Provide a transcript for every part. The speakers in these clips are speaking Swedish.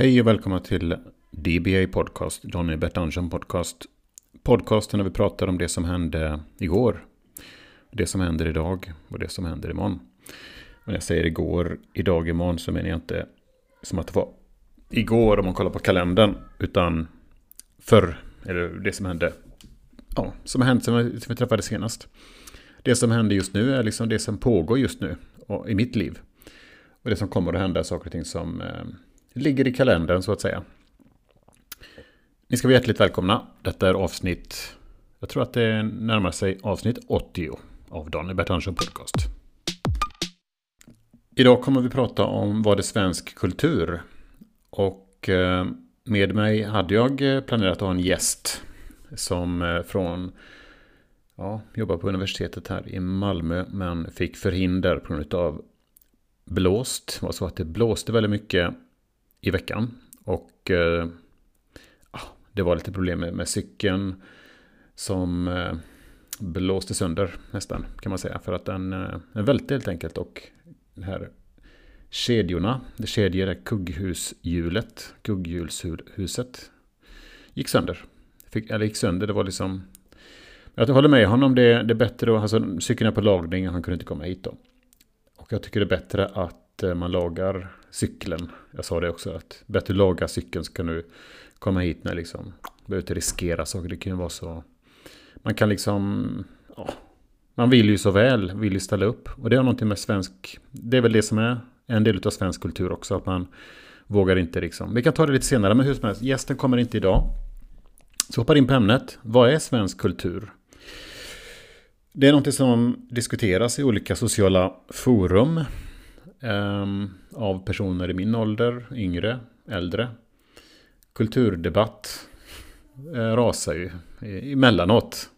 Hej och välkomna till DBA Podcast, Johnny Bertangen Podcast. Podcasten där vi pratar om det som hände igår, det som händer idag och det som händer imorgon. Och när jag säger igår, idag, imorgon så menar jag inte som att det var igår om man kollar på kalendern, utan förr, eller det som hände, ja, som har hänt som vi, som vi träffade senast. Det som händer just nu är liksom det som pågår just nu Och i mitt liv. Och det som kommer att hända, saker och ting som eh, ligger i kalendern så att säga. Ni ska vara hjärtligt välkomna. Detta är avsnitt, jag tror att det närmar sig avsnitt 80 av Daniel Bertansson Podcast. Idag kommer vi prata om vad är svensk kultur. Och eh, med mig hade jag planerat att ha en gäst som eh, från ja, jobbar på universitetet här i Malmö men fick förhinder på grund av blåst. Det var så att det blåste väldigt mycket i veckan. Och eh, det var lite problem med, med cykeln som eh, blåste sönder nästan kan man säga. För att den, eh, den välte helt enkelt och det här kedjorna, det kedjade kugghushjulet, kugghjulshuset gick sönder. Fick, eller gick sönder, det var liksom... Jag håller med honom, det, det är bättre att... Alltså, cykeln är på lagning, han kunde inte komma hit då. Och jag tycker det är bättre att eh, man lagar cykeln. Jag sa det också, att bättre laga cykeln så kan du komma hit när liksom, behöver inte riskera saker. Det kan ju vara så, man kan liksom, ja, man vill ju så väl, vill ju ställa upp. Och det har någonting med svensk, det är väl det som är en del av svensk kultur också, att man vågar inte liksom. Vi kan ta det lite senare, men hur som helst, gästen kommer inte idag. Så hoppar in på ämnet, vad är svensk kultur? Det är något som diskuteras i olika sociala forum. Ehm, av personer i min ålder, yngre, äldre. Kulturdebatt eh, rasar ju emellanåt.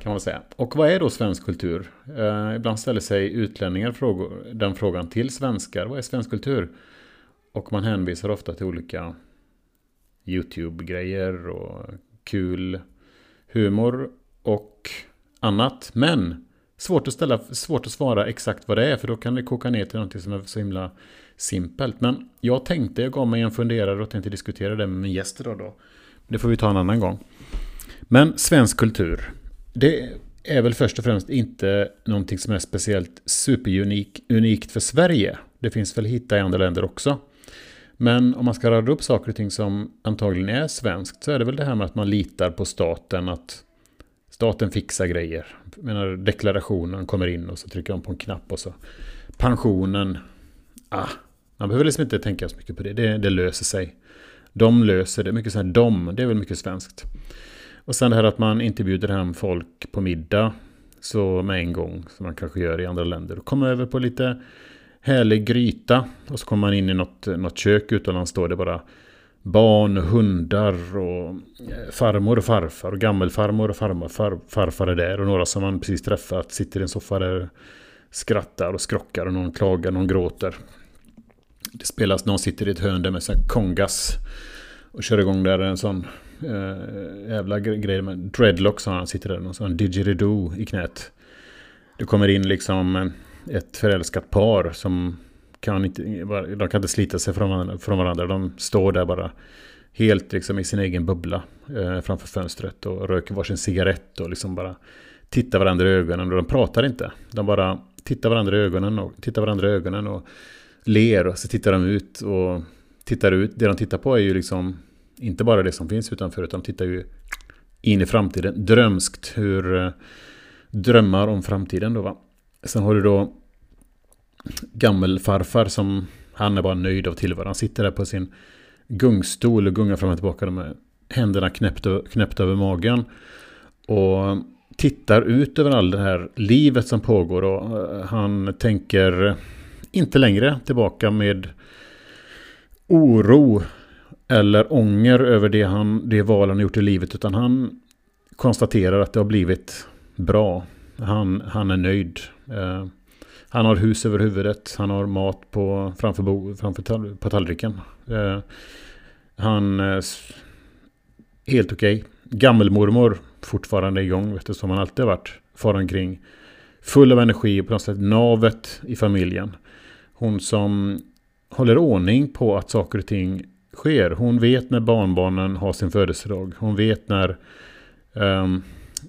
Kan man säga. Och vad är då svensk kultur? Eh, ibland ställer sig utlänningar frågor, den frågan till svenskar. Vad är svensk kultur? Och man hänvisar ofta till olika YouTube-grejer och kul humor och annat. Men svårt att, ställa, svårt att svara exakt vad det är för då kan det koka ner till något som är så himla simpelt. Men jag tänkte, jag gav mig en funderare och tänkte diskutera det med min gäst idag då. Det får vi ta en annan gång. Men svensk kultur. Det är väl först och främst inte någonting som är speciellt superunikt för Sverige. Det finns väl hitta i andra länder också. Men om man ska rada upp saker och ting som antagligen är svenskt så är det väl det här med att man litar på staten, att Staten fixar grejer. Menar, deklarationen kommer in och så trycker de på en knapp och så. Pensionen. Ah, man behöver liksom inte tänka så mycket på det. Det, det löser sig. De löser det. Mycket så här de. Det är väl mycket svenskt. Och sen det här att man inte bjuder hem folk på middag. Så med en gång. Som man kanske gör i andra länder. Kommer över på lite härlig gryta. Och så kommer man in i något, något kök utomlands. Står det bara barn, hundar och eh, farmor och farfar och gammelfarmor och farmor, far, farfar är där och några som man precis träffat sitter i en soffa där skrattar och skrockar och någon klagar, någon gråter. Det spelas, någon sitter i ett hörn där med sån kongas och kör igång där en sån äh, jävla grej med dreadlocks han sitter där, någon sån didgeridoo i knät. Det kommer in liksom eh, ett förälskat par som kan inte, de kan inte slita sig från varandra. Från varandra. De står där bara helt liksom i sin egen bubbla eh, framför fönstret och röker varsin cigarett och liksom bara tittar varandra i ögonen och de pratar inte. De bara tittar varandra i ögonen och tittar varandra i ögonen och ler och så tittar de ut och tittar ut. Det de tittar på är ju liksom inte bara det som finns utanför utan de tittar ju in i framtiden. Drömskt hur eh, drömmar om framtiden då va. Sen har du då gammelfarfar som han är bara nöjd av tillvaron. Han sitter där på sin gungstol och gungar fram och tillbaka med händerna knäppt, knäppt över magen. Och tittar ut över all det här livet som pågår och eh, han tänker inte längre tillbaka med oro eller ånger över det, han, det val han gjort i livet utan han konstaterar att det har blivit bra. Han, han är nöjd. Eh, han har hus över huvudet. Han har mat på, framför, bo, framför på tallriken. Eh, han... Eh, helt okej. Okay. Gammelmormor fortfarande igång, vet du, som han alltid har varit. Far omkring. Full av energi på något sätt navet i familjen. Hon som håller ordning på att saker och ting sker. Hon vet när barnbarnen har sin födelsedag. Hon vet när um,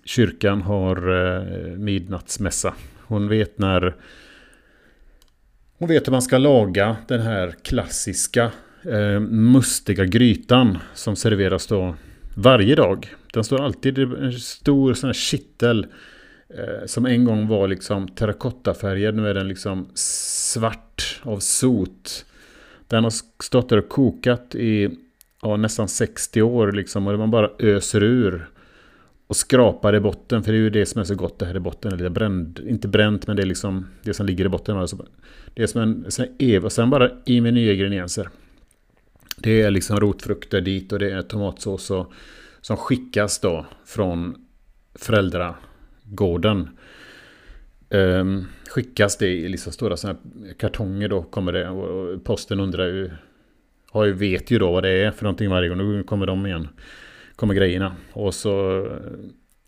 kyrkan har uh, midnattsmässa. Hon vet när hon vet hur man ska laga den här klassiska eh, mustiga grytan som serveras då varje dag. Den står alltid i en stor sån här kittel eh, som en gång var liksom terrakottafärgad. Nu är den liksom svart av sot. Den har stått där och kokat i ja, nästan 60 år liksom och man bara öser ur. Och skrapar i botten, för det är ju det som är så gott det här i botten. Eller bränd, inte bränt, men det är liksom det som ligger i botten. Alltså, det är som en, som en ev, och sen bara i med nya ingredienser. Det är liksom rotfrukter dit och det är tomatsås och, som skickas då från föräldragården. Um, skickas det i liksom stora såna kartonger då kommer det och posten undrar ju har ju, vet ju då vad det är för någonting varje gång. Nu kommer de igen. Kommer grejerna. Och så eh,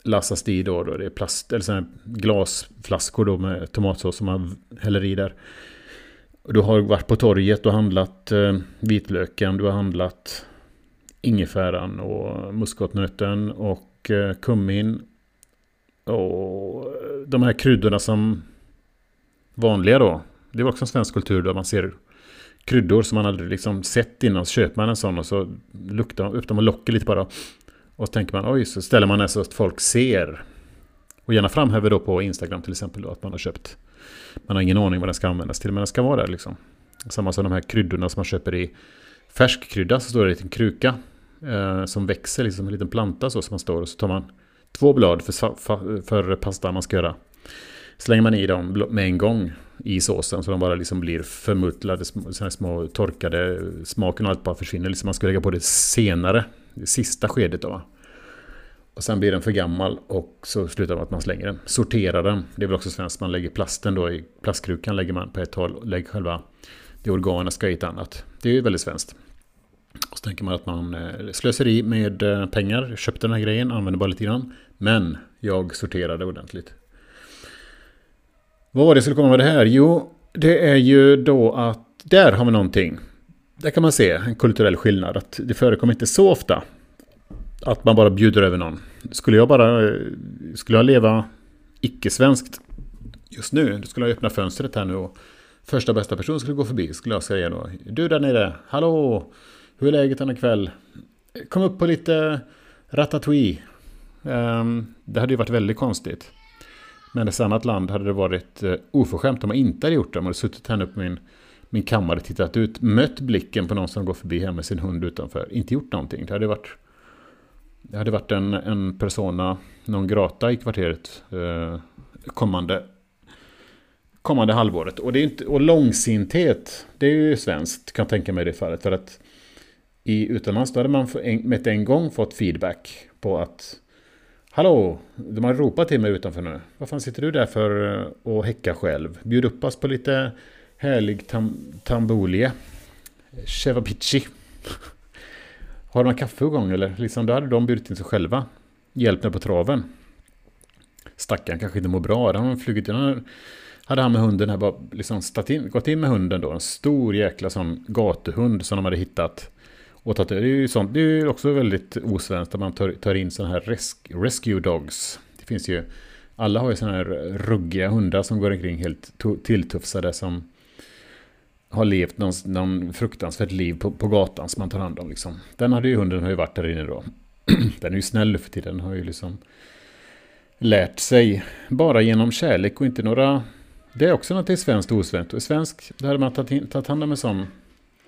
lassas det i då, då det är plast eller sådana glasflaskor då med tomatsås som man häller i där. Du har varit på torget och handlat eh, vitlöken, du har handlat ingefäran och muskotnöten och eh, kummin. Och eh, de här kryddorna som vanliga då. Det var också en svensk kultur där man ser kryddor som man aldrig liksom sett innan. Så köper man en sån och så luktar man upp dem och lockar lite bara. Och så tänker man oj, så ställer man den så att folk ser. Och gärna framhäver då på Instagram till exempel då, att man har köpt. Man har ingen aning vad den ska användas till, men den ska vara där liksom. Samma som de här kryddorna som man köper i färskkrydda så står det en liten kruka. Eh, som växer, liksom en liten planta så som man står och så tar man två blad för, för pasta man ska göra. Slänger man i dem med en gång i såsen så de bara liksom blir förmuttlade, små, små torkade, smaken och allt bara försvinner. Liksom man ska lägga på det senare, det sista skedet då. Och sen blir den för gammal och så slutar man att man slänger den. Sorterar den. Det är väl också svenskt. Man lägger plasten då i plastkrukan lägger man på ett håll och lägger själva det organiska i ett annat. Det är ju väldigt svenskt. Och så tänker man att man eh, slösar i med eh, pengar. Köpte den här grejen, använder bara lite grann. Men jag sorterade ordentligt. Vad var det jag skulle komma med det här? Jo, det är ju då att där har vi någonting. Där kan man se en kulturell skillnad. Att det förekommer inte så ofta att man bara bjuder över någon. Skulle jag bara skulle jag leva icke-svenskt just nu, då skulle jag öppna fönstret här nu och första bästa person skulle gå förbi skulle jag säga då. Du där nere, hallå, hur är läget denna kväll? Kom upp på lite ratatouille. Um, det hade ju varit väldigt konstigt. Men i ett annat land hade det varit eh, oförskämt om man inte hade gjort det. Man hade suttit här uppe på min, min kammare, tittat ut, mött blicken på någon som går förbi här med sin hund utanför. Inte gjort någonting. Det hade varit, det hade varit en, en persona, någon grata i kvarteret eh, kommande, kommande halvåret. Och, det är inte, och långsinthet, det är ju svenskt kan jag tänka mig i det fallet. För att i utomlands då hade man med en gång fått feedback på att Hallå, de har ropat till mig utanför nu. Vad fan sitter du där för eh, och häcka själv? Bjud upp oss på lite härlig tam tambolie. Cevapici. Har de kaffe igång eller? Liksom, då hade de bjudit in sig själva. Hjälpt mig på traven. Stackaren kanske inte mår bra. Han flugit in. Hade han med hunden här bara liksom in, gått in med hunden då. En stor jäkla sån gatuhund som de hade hittat och det är ju sånt, det är också väldigt osvenskt att man tar, tar in sådana här res rescue dogs. Det finns ju, alla har ju sådana här ruggiga hundar som går omkring helt tilltufsade som har levt någon, någon fruktansvärt liv på, på gatan som man tar hand om. Liksom. Den hade ju hunden har ju varit där inne då. Den är ju snäll för tiden, den har ju liksom lärt sig bara genom kärlek och inte några... Det är också något svenskt och osvenskt. Och svensk, där hade man tagit, tagit hand om en sån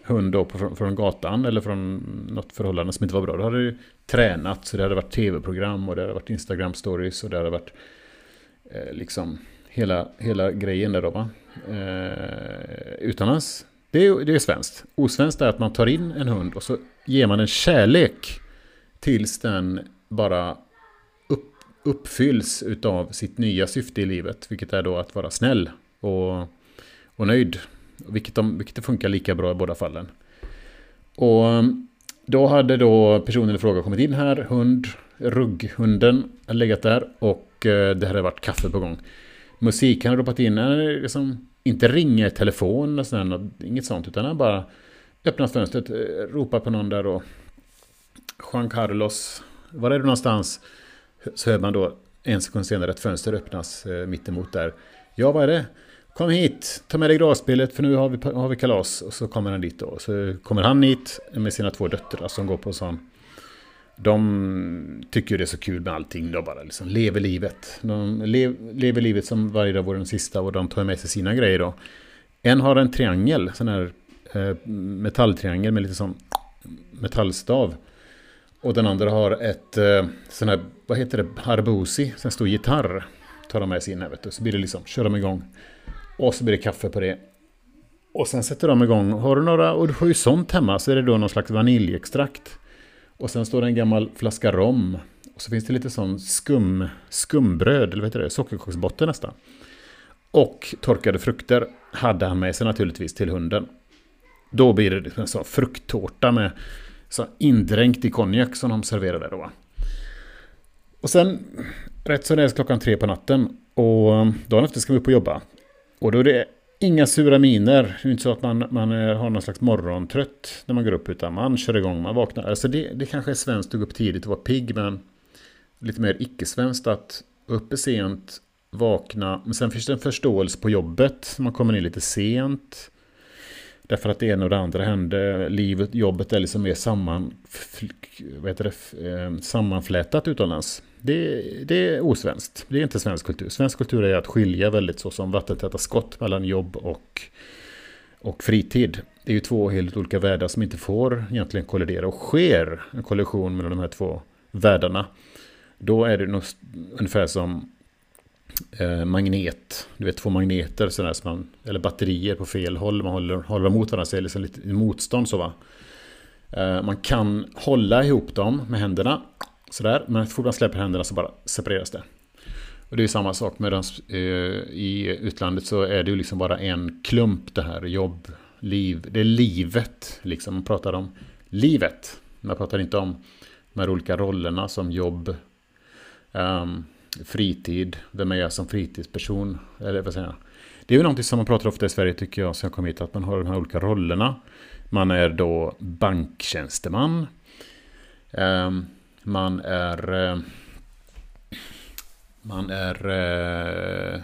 hund då på, från gatan eller från något förhållande som inte var bra. Då hade det ju tränat, så det hade varit tv-program och det hade varit Instagram-stories och det hade varit eh, liksom hela, hela grejen där då va. Eh, utomlands, det är, det är svenskt. Osvenskt är att man tar in en hund och så ger man en kärlek tills den bara upp, uppfylls utav sitt nya syfte i livet, vilket är då att vara snäll och, och nöjd vilket, de, vilket det funkar lika bra i båda fallen. Och um, då hade då personen i fråga kommit in här, hund, rugghunden hade legat där och eh, det hade varit kaffe på gång. Musik hade ropat in, liksom, inte ringer i telefon, och sådär, inget sånt, utan han bara öppnar fönstret, eh, ropar på någon där och Juan Carlos, var är du någonstans? Så hör man då en sekund senare ett fönster öppnas eh, mittemot där. Ja, vad är det? Kom hit, ta med dig gravspelet för nu har vi, har vi kalas. Och så kommer han dit då. Så kommer han hit med sina två döttrar som går på sån... De tycker det är så kul med allting. De bara liksom lever livet. De lev, lever livet som varje dag vore den sista och de tar med sig sina grejer då. En har en triangel, sån här eh, metalltriangel med lite sån metallstav. Och den andra har ett eh, sån här, vad heter det, harbosi. Sån här stor gitarr. Tar de med sig in här vet du. Så blir det liksom, kör de igång. Och så blir det kaffe på det. Och sen sätter de igång. Har du några, och du har ju sånt hemma, så är det då någon slags vaniljextrakt. Och sen står det en gammal flaska rom. Och så finns det lite sån skum, skumbröd, eller vad heter det, sockerkaksbotten nästan. Och torkade frukter hade han med sig naturligtvis till hunden. Då blir det liksom en sån frukttårta med så indränkt i konjak som de serverade då. Och sen, rätt så det är klockan tre på natten. Och dagen efter ska vi upp och jobba. Och då är det inga sura miner. Det är inte så att man, man eh, har någon slags morgontrött när man går upp. Utan man kör igång, man vaknar. Alltså det, det kanske är svenskt att gå upp tidigt och vara pigg. Men lite mer icke-svenskt att uppe sent, vakna. Men sen finns det en förståelse på jobbet. Man kommer in lite sent. Därför att det ena och det andra hände. Livet, jobbet är liksom mer samman, vad heter det, ehm, sammanflätat utomlands. Det, det är osvenskt. Det är inte svensk kultur. Svensk kultur är att skilja väldigt så som vattentäta skott mellan jobb och, och fritid. Det är ju två helt olika världar som inte får egentligen kollidera. Och sker en kollision mellan de här två världarna. Då är det nog ungefär som eh, magnet. Du vet två magneter sådär, som man, eller batterier på fel håll. Man håller, håller mot varandra så är det liksom lite motstånd så va. Eh, man kan hålla ihop dem med händerna. Sådär, men så fort man släpper händerna så bara separeras det. Och det är samma sak med den, eh, i utlandet så är det ju liksom bara en klump det här jobb, liv. Det är livet liksom. Man pratar om livet. Man pratar inte om de här olika rollerna som jobb, um, fritid, vem är jag som fritidsperson? Eller vad säger jag? Det är ju någonting som man pratar ofta i Sverige tycker jag, sen jag kom hit, att man har de här olika rollerna. Man är då banktjänsteman. Ehm, man är... Eh, man är eh,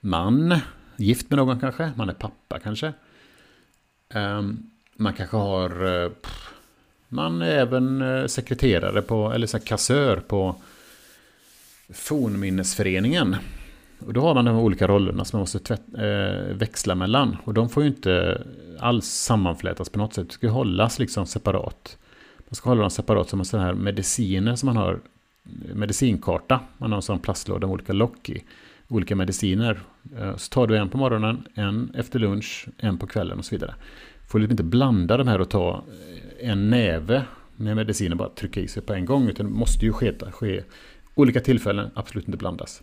man, gift med någon kanske. Man är pappa kanske. Ehm, man kanske har... Eh, man är även sekreterare på, eller så kassör på Fornminnesföreningen. Och då har man de olika rollerna som man måste tvätt, eh, växla mellan. Och de får ju inte alls sammanflätas på något sätt. Det ska hållas liksom separat. Man ska hålla dem separat som en sån här mediciner som man har. Medicinkarta. Man har en sån plastlåda med olika lock i. Olika mediciner. Eh, så tar du en på morgonen, en efter lunch, en på kvällen och så vidare. Får liksom inte blanda de här och ta eh, en näve med mediciner bara trycka i sig på en gång. Utan det måste ju ske, ske olika tillfällen, absolut inte blandas.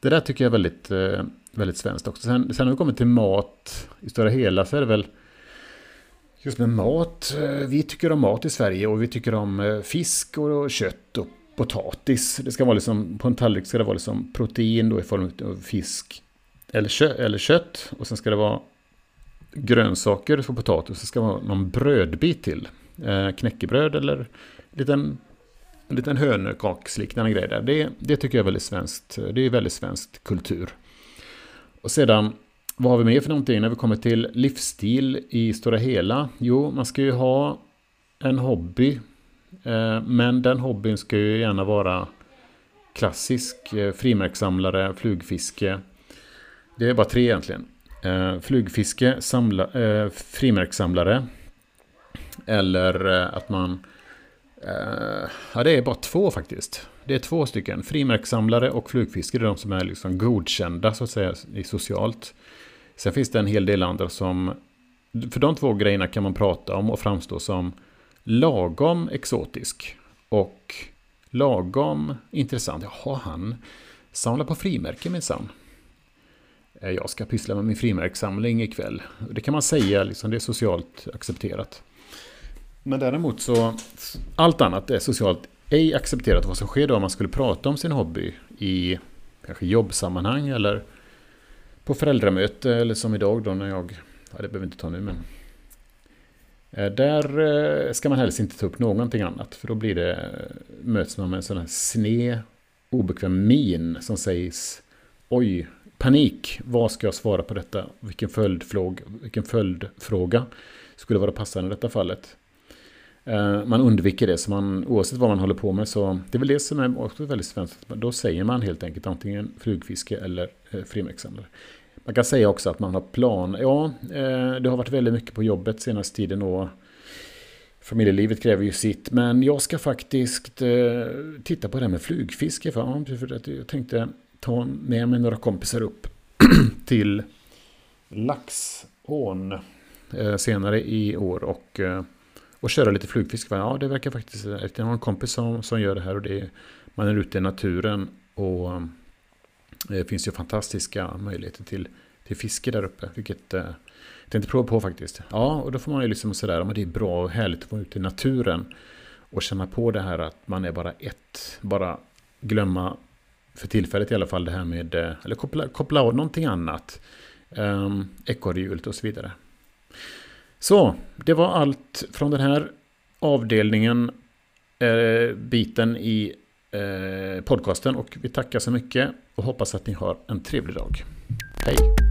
Det där tycker jag är väldigt, eh, väldigt svenskt också. Sen, sen har vi kommit till mat, i stora hela så är det väl just med mat. Eh, vi tycker om mat i Sverige och vi tycker om eh, fisk och kött och potatis. Det ska vara liksom, på en tallrik ska det vara liksom protein då i form av fisk eller, kö, eller kött. Och sen ska det vara grönsaker för potatis. Och så ska det vara någon brödbit till. knäckebröd eller liten en liten hönökaksliknande grej där. Det, det tycker jag är väldigt svenskt. Det är väldigt svenskt kultur. Och sedan, vad har vi mer för någonting när vi kommer till livsstil i stora hela? Jo, man ska ju ha en hobby. Eh, men den hobbyn ska ju gärna vara klassisk. Eh, frimärkssamlare, flugfiske. Det är bara tre egentligen. Eh, flugfiske, samla, frimärkssamlare. Eller att man Uh, ja, det är bara två faktiskt. Det är två stycken. Frimärkssamlare och flugfiskare är de som är liksom godkända så att säga socialt. Sen finns det en hel del andra som... För de två grejerna kan man prata om och framstå som lagom exotisk. Och lagom intressant. Jaha, han samlar på frimärken minsann. Eh, jag ska pyssla med min frimärkssamling ikväll. Det kan man säga, liksom, det är socialt accepterat. Men däremot så, allt annat är socialt ej accepterat. Vad som sker då om man skulle prata om sin hobby i kanske jobbsammanhang eller på föräldramöte eller som idag då när jag, ja det behöver vi inte ta nu men. Eh, där eh, ska man helst inte ta upp någonting annat. För då blir det, eh, möts man med en sån här sned, obekväm min som sägs Oj, panik. Vad ska jag svara på detta? Vilken följdfråga, vilken följdfråga skulle vara passande i detta fallet? Eh, man undviker det, så man, oavsett vad man håller på med så det är väl det som är också väldigt svenskt. Då säger man helt enkelt antingen flugfiske eller eh, frimärkssamlare. Man kan säga också att man har plan. Ja, eh, det har varit väldigt mycket på jobbet senaste tiden och familjelivet kräver ju sitt. Men jag ska faktiskt titta på det här med flugfiske. För, jag tänkte ta med mig några kompisar upp till Laxån senare i år och, och köra lite flugfiske. Ja, det verkar faktiskt... Jag har en kompis som, som gör det här och det är, man är ute i naturen och eh, det finns ju fantastiska möjligheter till, till fiske där uppe. Vilket eh, jag tänkte prova på faktiskt. Ja, och då får man ju liksom sådär, men det är bra och härligt att vara ute i naturen. Och känna på det här att man är bara ett. Bara glömma, för tillfället i alla fall, det här med, eh, eller koppla, koppla av någonting annat. Ehm, um, Ekorrhjulet och så vidare. Så, det var allt från den här avdelningen, eh, biten i eh, podcasten och vi tackar så mycket och hoppas att ni har en trevlig dag. Hej!